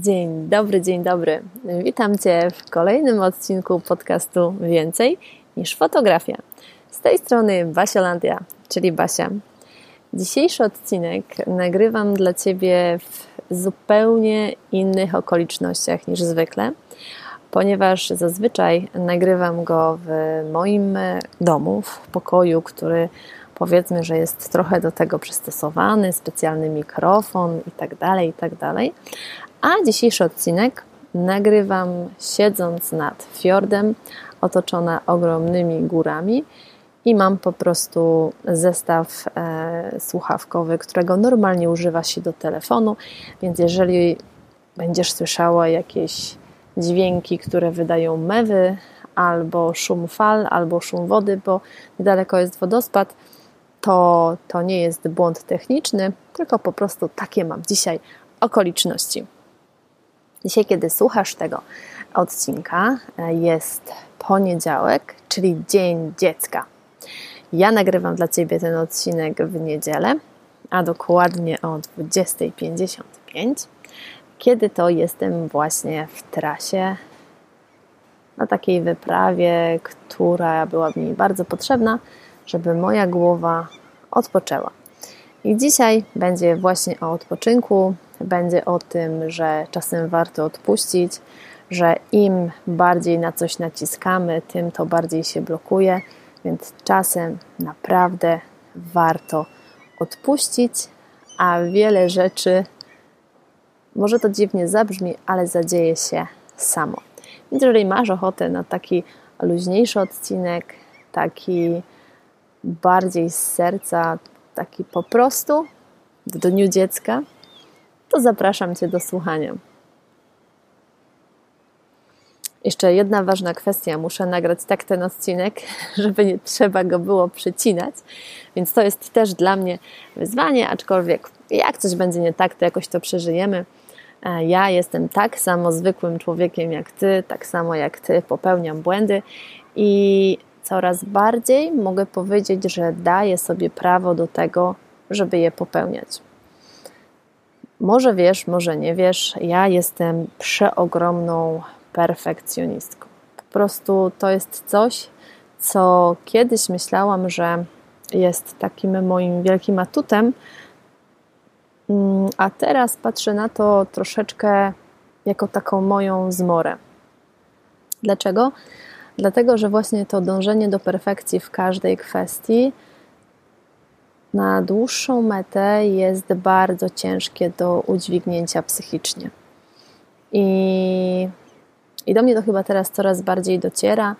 Dzień dobry, dzień dobry. Witam Cię w kolejnym odcinku podcastu Więcej niż fotografia. Z tej strony Basiolandia, czyli Basia. Dzisiejszy odcinek nagrywam dla Ciebie w zupełnie innych okolicznościach niż zwykle, ponieważ zazwyczaj nagrywam go w moim domu, w pokoju, który powiedzmy, że jest trochę do tego przystosowany, specjalny mikrofon itd., tak itd. A dzisiejszy odcinek nagrywam siedząc nad fiordem, otoczona ogromnymi górami i mam po prostu zestaw e, słuchawkowy, którego normalnie używa się do telefonu, więc jeżeli będziesz słyszała jakieś dźwięki, które wydają mewy, albo szum fal, albo szum wody, bo niedaleko jest wodospad, to, to nie jest błąd techniczny, tylko po prostu takie mam dzisiaj okoliczności. Dzisiaj, kiedy słuchasz tego odcinka, jest poniedziałek, czyli Dzień Dziecka. Ja nagrywam dla Ciebie ten odcinek w niedzielę, a dokładnie o 20.55, kiedy to jestem właśnie w trasie na takiej wyprawie, która była mi bardzo potrzebna, żeby moja głowa odpoczęła. I dzisiaj będzie właśnie o odpoczynku, będzie o tym, że czasem warto odpuścić, że im bardziej na coś naciskamy, tym to bardziej się blokuje, więc czasem naprawdę warto odpuścić, a wiele rzeczy, może to dziwnie zabrzmi, ale zadzieje się samo. Więc jeżeli masz ochotę na taki luźniejszy odcinek, taki bardziej z serca, taki po prostu w dniu dziecka, to zapraszam Cię do słuchania. Jeszcze jedna ważna kwestia. Muszę nagrać tak ten odcinek, żeby nie trzeba go było przycinać, więc to jest też dla mnie wyzwanie, aczkolwiek jak coś będzie nie tak, to jakoś to przeżyjemy. E, ja jestem tak samo zwykłym człowiekiem jak Ty, tak samo jak Ty popełniam błędy i coraz bardziej mogę powiedzieć, że daję sobie prawo do tego, żeby je popełniać. Może wiesz, może nie wiesz, ja jestem przeogromną perfekcjonistką. Po prostu to jest coś, co kiedyś myślałam, że jest takim moim wielkim atutem, mm, a teraz patrzę na to troszeczkę jako taką moją zmorę. Dlaczego? Dlatego, że właśnie to dążenie do perfekcji w każdej kwestii na dłuższą metę jest bardzo ciężkie do udźwignięcia psychicznie. I, I do mnie to chyba teraz coraz bardziej dociera.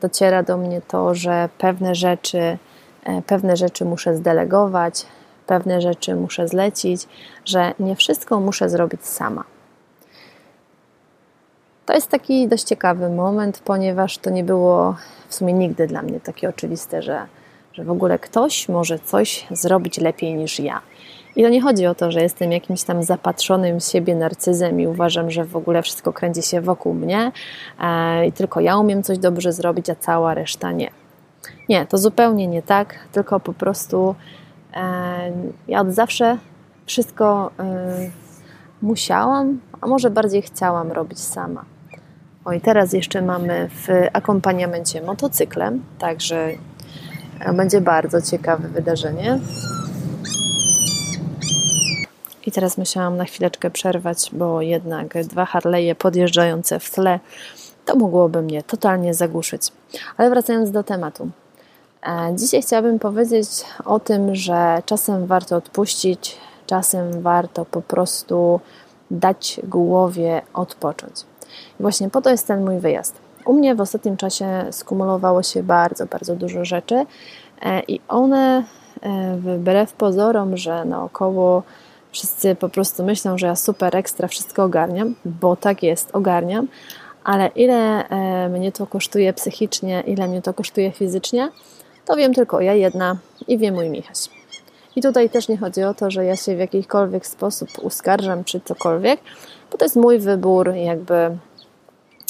Dociera do mnie to, że pewne rzeczy, e, pewne rzeczy muszę zdelegować, pewne rzeczy muszę zlecić, że nie wszystko muszę zrobić sama. To jest taki dość ciekawy moment, ponieważ to nie było w sumie nigdy dla mnie takie oczywiste, że że w ogóle ktoś może coś zrobić lepiej niż ja. I to nie chodzi o to, że jestem jakimś tam zapatrzonym siebie narcyzem i uważam, że w ogóle wszystko kręci się wokół mnie e, i tylko ja umiem coś dobrze zrobić, a cała reszta nie. Nie, to zupełnie nie tak, tylko po prostu e, ja od zawsze wszystko e, musiałam, a może bardziej chciałam robić sama. O i teraz jeszcze mamy w akompaniamencie motocyklem, także będzie bardzo ciekawe wydarzenie. I teraz musiałam na chwileczkę przerwać, bo jednak dwa Harley'e podjeżdżające w tle to mogłoby mnie totalnie zagłuszyć. Ale wracając do tematu. E, dzisiaj chciałabym powiedzieć o tym, że czasem warto odpuścić, czasem warto po prostu dać głowie odpocząć. I właśnie po to jest ten mój wyjazd. U mnie w ostatnim czasie skumulowało się bardzo, bardzo dużo rzeczy e, i one e, wbrew pozorom, że naokoło wszyscy po prostu myślą, że ja super ekstra wszystko ogarniam, bo tak jest, ogarniam, ale ile e, mnie to kosztuje psychicznie, ile mnie to kosztuje fizycznie, to wiem tylko ja jedna i wie mój Michaś. I tutaj też nie chodzi o to, że ja się w jakikolwiek sposób uskarżam czy cokolwiek, bo to jest mój wybór, jakby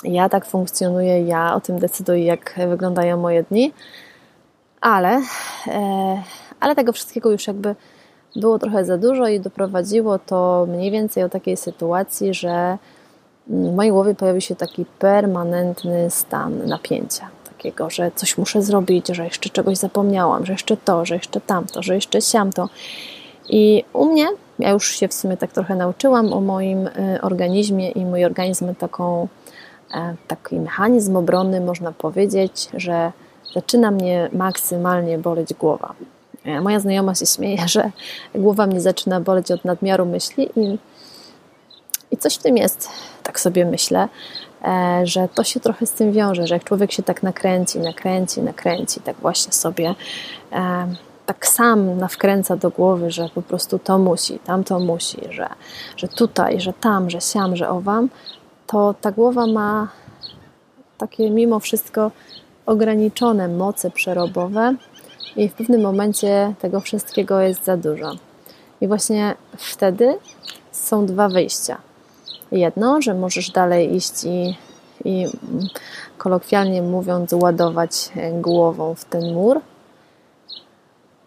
ja tak funkcjonuję, ja o tym decyduję, jak wyglądają moje dni, ale, e, ale tego wszystkiego już jakby było trochę za dużo i doprowadziło to mniej więcej do takiej sytuacji, że w mojej głowie pojawił się taki permanentny stan napięcia. Takiego, że coś muszę zrobić, że jeszcze czegoś zapomniałam, że jeszcze to, że jeszcze tamto, że jeszcze siamto. I u mnie, ja już się w sumie tak trochę nauczyłam o moim y, organizmie i mój organizm taką, taki mechanizm obronny, można powiedzieć, że zaczyna mnie maksymalnie boleć głowa. E, moja znajoma się śmieje, że głowa mnie zaczyna boleć od nadmiaru myśli i, i coś w tym jest, tak sobie myślę, e, że to się trochę z tym wiąże, że jak człowiek się tak nakręci, nakręci, nakręci, tak właśnie sobie tak sam nawkręca do głowy, że po prostu to musi, tam to musi, że, że tutaj, że tam, że siam, że owam, to ta głowa ma takie mimo wszystko ograniczone moce przerobowe i w pewnym momencie tego wszystkiego jest za dużo. I właśnie wtedy są dwa wyjścia. Jedno, że możesz dalej iść i, i kolokwialnie mówiąc, ładować głową w ten mur,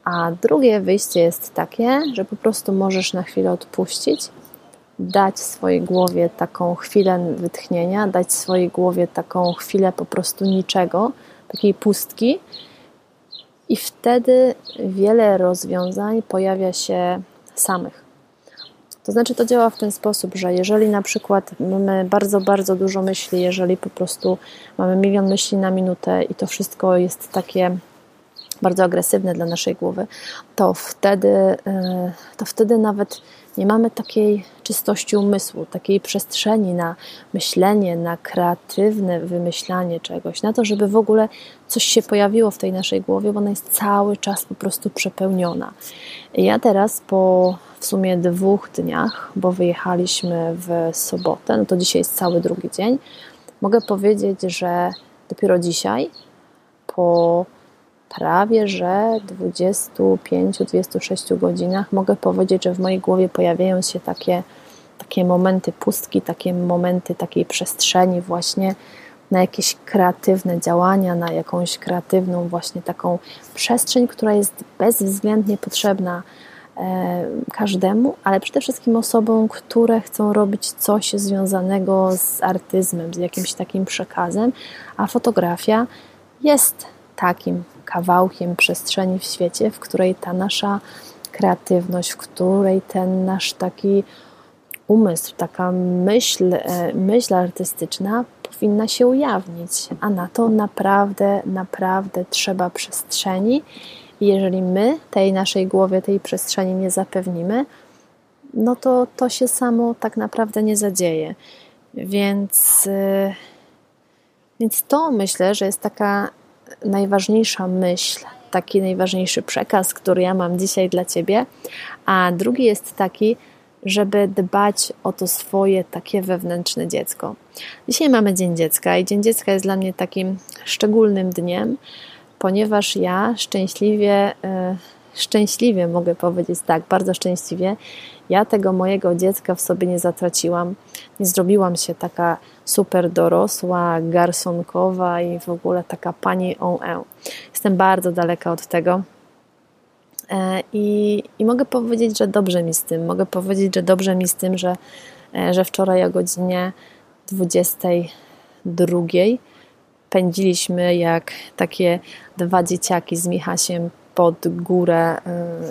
a drugie wyjście jest takie, że po prostu możesz na chwilę odpuścić, dać swojej głowie taką chwilę wytchnienia, dać swojej głowie taką chwilę po prostu niczego, takiej pustki, i wtedy wiele rozwiązań pojawia się samych. To znaczy, to działa w ten sposób, że jeżeli na przykład mamy bardzo, bardzo dużo myśli, jeżeli po prostu mamy milion myśli na minutę i to wszystko jest takie bardzo agresywne dla naszej głowy, to wtedy, e, to wtedy nawet nie mamy takiej czystości umysłu, takiej przestrzeni na myślenie, na kreatywne wymyślanie czegoś, na to, żeby w ogóle coś się pojawiło w tej naszej głowie, bo ona jest cały czas po prostu przepełniona. Ja teraz po w sumie dwóch dniach, bo wyjechaliśmy w sobotę, no to dzisiaj jest cały drugi dzień, mogę powiedzieć, że dopiero dzisiaj po prawie że 25-26 godzinach. Mogę powiedzieć, że w mojej głowie pojawiają się takie, takie momenty pustki, takie momenty takiej przestrzeni właśnie na jakieś kreatywne działania, na jakąś kreatywną właśnie taką przestrzeń, która jest bezwzględnie potrzebna e, każdemu, ale przede wszystkim osobom, które chcą robić coś związanego z artyzmem, z jakimś takim przekazem, a fotografia jest takim kawałkiem przestrzeni w świecie, w której ta nasza kreatywność, w której ten nasz taki umysł, taka myśl, e, myśl artystyczna powinna się ujawnić, a na to naprawdę, naprawdę trzeba przestrzeni. I jeżeli my tej naszej głowie, tej przestrzeni nie zapewnimy, no to to się samo tak naprawdę nie zadzieje. Więc, e, więc to myślę, że jest taka najważniejsza myśl, taki najważniejszy przekaz, który ja mam dzisiaj dla Ciebie, a drugi jest taki, żeby dbać o to swoje takie wewnętrzne dziecko. Dzisiaj mamy Dzień Dziecka i Dzień Dziecka jest dla mnie takim szczególnym dniem, ponieważ ja szczęśliwie, yy, szczęśliwie mogę powiedzieć tak, bardzo szczęśliwie, ja tego mojego dziecka w sobie nie zatraciłam. Nie zrobiłam się taka super dorosła, garsonkowa i w ogóle taka pani on e. Jestem bardzo daleka od tego. E, I, I mogę powiedzieć, że dobrze mi z tym. Mogę powiedzieć, że dobrze mi z tym, że, e, że wczoraj o godzinie 22 pędziliśmy jak takie dwa dzieciaki z Michasiem pod górę,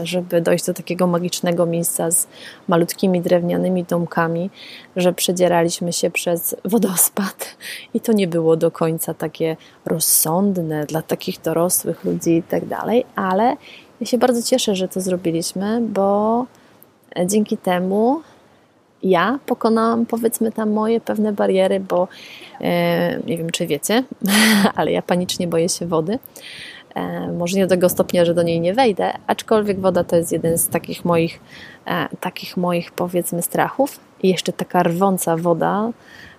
y, żeby dojść do takiego magicznego miejsca z malutkimi drewnianymi domkami, że przedzieraliśmy się przez wodospad i to nie było do końca takie rozsądne dla takich dorosłych ludzi i tak dalej, ale ja się bardzo cieszę, że to zrobiliśmy, bo dzięki temu ja pokonałam powiedzmy tam moje pewne bariery, bo e, nie wiem czy wiecie, ale ja panicznie boję się wody. E, może nie do tego stopnia, że do niej nie wejdę, aczkolwiek woda to jest jeden z takich moich, e, takich moich powiedzmy strachów. I jeszcze taka rwąca woda,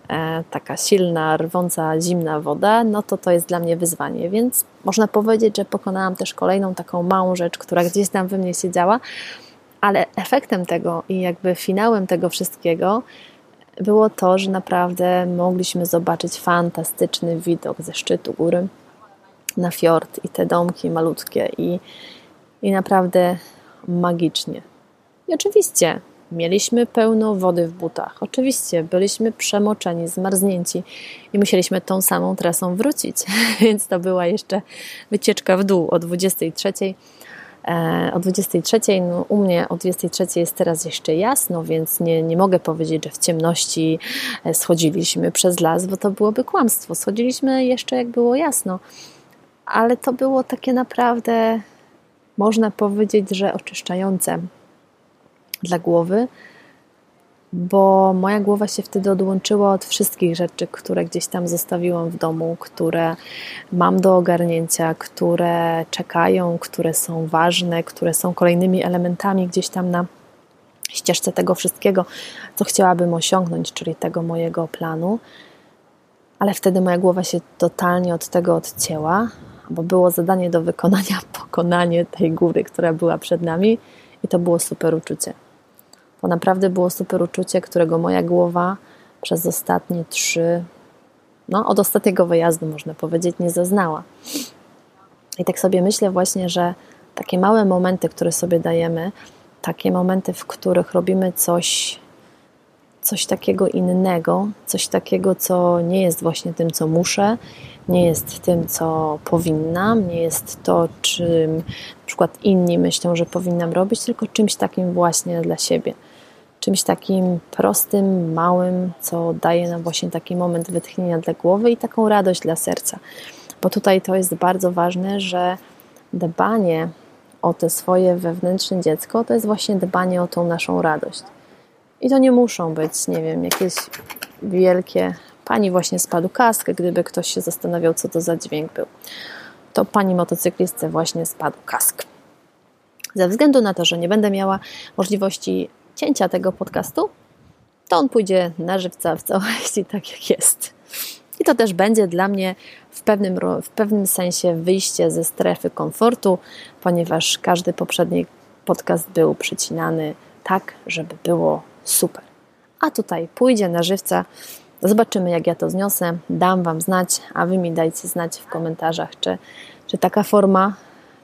e, taka silna, rwąca, zimna woda, no to to jest dla mnie wyzwanie. Więc można powiedzieć, że pokonałam też kolejną taką małą rzecz, która gdzieś tam we mnie siedziała, ale efektem tego i jakby finałem tego wszystkiego było to, że naprawdę mogliśmy zobaczyć fantastyczny widok ze szczytu góry na fiord i te domki malutkie i, i naprawdę magicznie. I oczywiście mieliśmy pełno wody w butach. Oczywiście byliśmy przemoczeni, zmarznięci i musieliśmy tą samą trasą wrócić, więc to była jeszcze wycieczka w dół o 23. E, o 23, no u mnie o 23 jest teraz jeszcze jasno, więc nie, nie mogę powiedzieć, że w ciemności e, schodziliśmy przez las, bo to byłoby kłamstwo. Schodziliśmy jeszcze jak było jasno, ale to było takie naprawdę, można powiedzieć, że oczyszczające dla głowy, bo moja głowa się wtedy odłączyła od wszystkich rzeczy, które gdzieś tam zostawiłam w domu, które mam do ogarnięcia, które czekają, które są ważne, które są kolejnymi elementami gdzieś tam na ścieżce tego wszystkiego, co chciałabym osiągnąć, czyli tego mojego planu. Ale wtedy moja głowa się totalnie od tego odcięła, bo było zadanie do wykonania, pokonanie tej góry, która była przed nami, i to było super uczucie. To naprawdę było super uczucie, którego moja głowa przez ostatnie trzy, no od ostatniego wyjazdu można powiedzieć, nie zaznała. I tak sobie myślę właśnie, że takie małe momenty, które sobie dajemy, takie momenty, w których robimy coś, coś takiego innego, coś takiego, co nie jest właśnie tym, co muszę, nie jest tym, co powinnam, nie jest to, czym na przykład inni myślą, że powinnam robić, tylko czymś takim właśnie dla siebie czymś takim prostym, małym, co daje nam właśnie taki moment wytchnienia dla głowy i taką radość dla serca. Bo tutaj to jest bardzo ważne, że dbanie o te swoje wewnętrzne dziecko to jest właśnie dbanie o tą naszą radość. I to nie muszą być, nie wiem, jakieś wielkie. Pani właśnie spadł kask, gdyby ktoś się zastanawiał, co to za dźwięk był. To pani motocyklistce właśnie spadł kask. Ze względu na to, że nie będę miała możliwości cięcia tego podcastu, to on pójdzie na żywca w całości tak jak jest. I to też będzie dla mnie w pewnym, w pewnym sensie wyjście ze strefy komfortu, ponieważ każdy poprzedni podcast był przycinany tak, żeby było super. A tutaj pójdzie na żywca. Zobaczymy, jak ja to zniosę. Dam Wam znać, a Wy mi dajcie znać w komentarzach, czy, czy taka forma,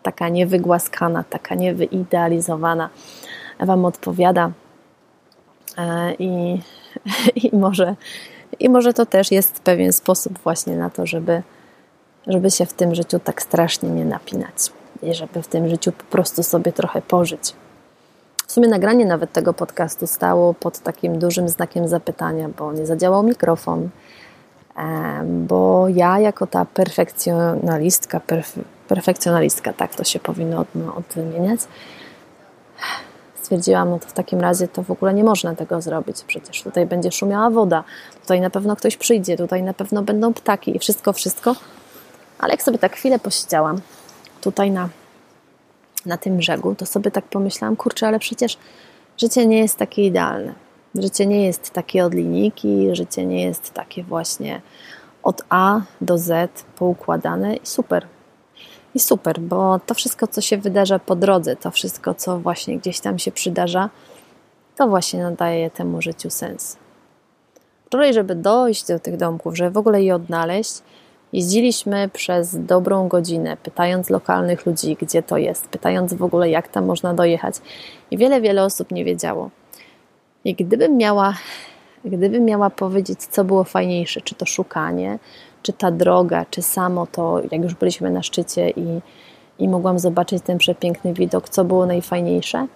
taka niewygłaskana, taka niewyidealizowana, Wam odpowiada. E, I, i, może, I może to też jest pewien sposób właśnie na to, żeby, żeby się w tym życiu tak strasznie nie napinać i żeby w tym życiu po prostu sobie trochę pożyć. W sumie nagranie nawet tego podcastu stało pod takim dużym znakiem zapytania, bo nie zadziałał mikrofon, bo ja jako ta perfekcjonalistka, perf perfekcjonalistka, tak to się powinno odmieniać, stwierdziłam, no to w takim razie to w ogóle nie można tego zrobić. Przecież tutaj będzie szumiała woda, tutaj na pewno ktoś przyjdzie, tutaj na pewno będą ptaki i wszystko, wszystko. Ale jak sobie tak chwilę posiedziałam tutaj na, na tym brzegu, to sobie tak pomyślałam, kurczę, ale przecież życie nie jest takie idealne. Życie nie jest takie od linijki, życie nie jest takie właśnie od A do Z poukładane i super. I super, bo to wszystko, co się wydarza po drodze, to wszystko, co właśnie gdzieś tam się przydarza, to właśnie nadaje temu życiu sens. Wczoraj, żeby dojść do tych domków, żeby w ogóle je odnaleźć, jeździliśmy przez dobrą godzinę, pytając lokalnych ludzi, gdzie to jest, pytając w ogóle, jak tam można dojechać. I wiele, wiele osób nie wiedziało. I gdybym miała, gdybym miała powiedzieć, co było fajniejsze, czy to szukanie, czy ta droga, czy samo to, jak już byliśmy na szczycie i, i mogłam zobaczyć ten przepiękny widok, co było najfajniejsze,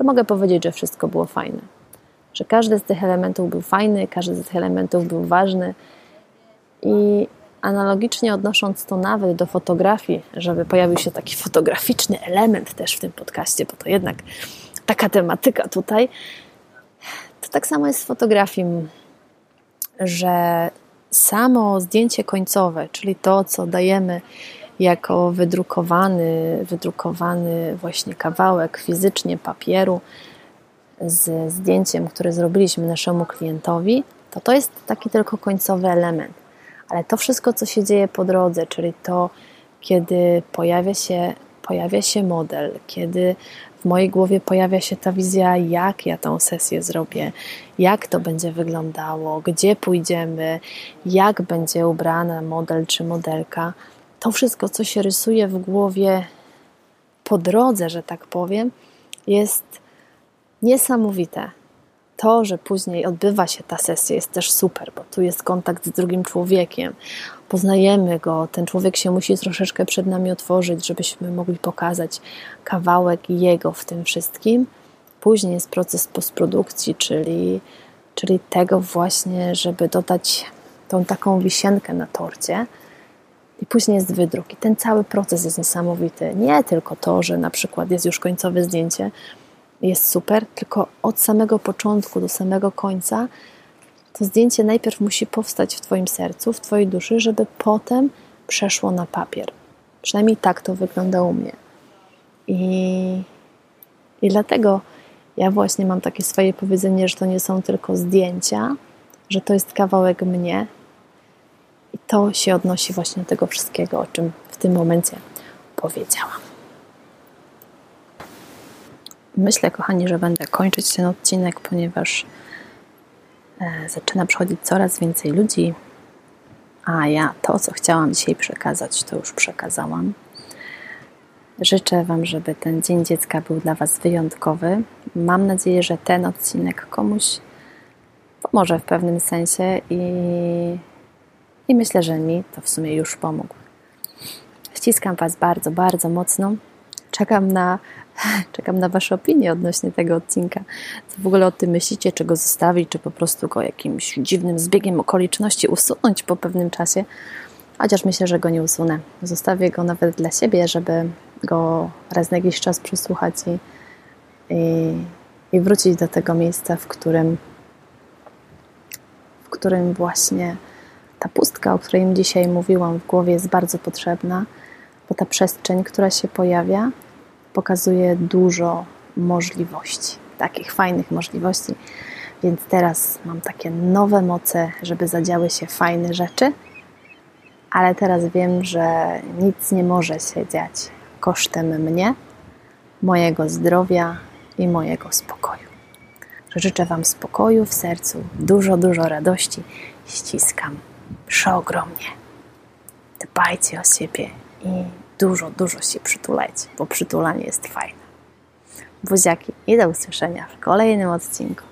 to mogę powiedzieć, że wszystko było fajne. Że każdy z tych elementów był fajny, każdy z tych elementów był ważny. I analogicznie odnosząc to nawet do fotografii, żeby pojawił się taki fotograficzny element też w tym podcaście, bo to jednak taka tematyka tutaj, to tak samo jest z fotografii, że samo zdjęcie końcowe, czyli to, co dajemy jako wydrukowany, wydrukowany właśnie kawałek fizycznie papieru z zdjęciem, które zrobiliśmy naszemu klientowi, to to jest taki tylko końcowy element. Ale to wszystko, co się dzieje po drodze, czyli to, kiedy pojawia się, pojawia się model, kiedy w mojej głowie pojawia się ta wizja, jak ja tą sesję zrobię, jak to będzie wyglądało, gdzie pójdziemy, jak będzie ubrana model czy modelka. To wszystko, co się rysuje w głowie po drodze, że tak powiem, jest niesamowite. To, że później odbywa się ta sesja, jest też super, bo tu jest kontakt z drugim człowiekiem, poznajemy go, ten człowiek się musi troszeczkę przed nami otworzyć, żebyśmy mogli pokazać kawałek jego w tym wszystkim. Później jest proces postprodukcji, czyli, czyli tego właśnie, żeby dodać tą taką wisienkę na torcie. I później jest wydruk. I ten cały proces jest niesamowity. Nie tylko to, że na przykład jest już końcowe zdjęcie, jest super, tylko od samego początku do samego końca to zdjęcie najpierw musi powstać w Twoim sercu, w Twojej duszy, żeby potem przeszło na papier. Przynajmniej tak to wygląda u mnie. I, i dlatego ja właśnie mam takie swoje powiedzenie, że to nie są tylko zdjęcia, że to jest kawałek mnie. I to się odnosi właśnie do tego wszystkiego, o czym w tym momencie powiedziałam. Myślę, kochani, że będę kończyć ten odcinek, ponieważ e, zaczyna przychodzić coraz więcej ludzi, a ja to, co chciałam dzisiaj przekazać, to już przekazałam. Życzę Wam, żeby ten Dzień Dziecka był dla Was wyjątkowy. Mam nadzieję, że ten odcinek komuś pomoże w pewnym sensie i, i myślę, że mi to w sumie już pomógł. Ściskam Was bardzo, bardzo mocno. Czekam na, czekam na Wasze opinie odnośnie tego odcinka. Co w ogóle o tym myślicie? Czy go zostawić, czy po prostu go jakimś dziwnym zbiegiem okoliczności usunąć po pewnym czasie? Chociaż myślę, że go nie usunę. Zostawię go nawet dla siebie, żeby go raz na jakiś czas przesłuchać i, i, i wrócić do tego miejsca, w którym, w którym właśnie ta pustka, o której dzisiaj mówiłam w głowie, jest bardzo potrzebna, bo ta przestrzeń, która się pojawia, pokazuje dużo możliwości, takich fajnych możliwości. Więc teraz mam takie nowe moce, żeby zadziały się fajne rzeczy, ale teraz wiem, że nic nie może się dziać kosztem mnie, mojego zdrowia i mojego spokoju. Życzę Wam spokoju w sercu, dużo, dużo radości. Ściskam przeogromnie. Dbajcie o siebie i dużo, dużo się przytulajcie, bo przytulanie jest fajne. Buziaki i do usłyszenia w kolejnym odcinku.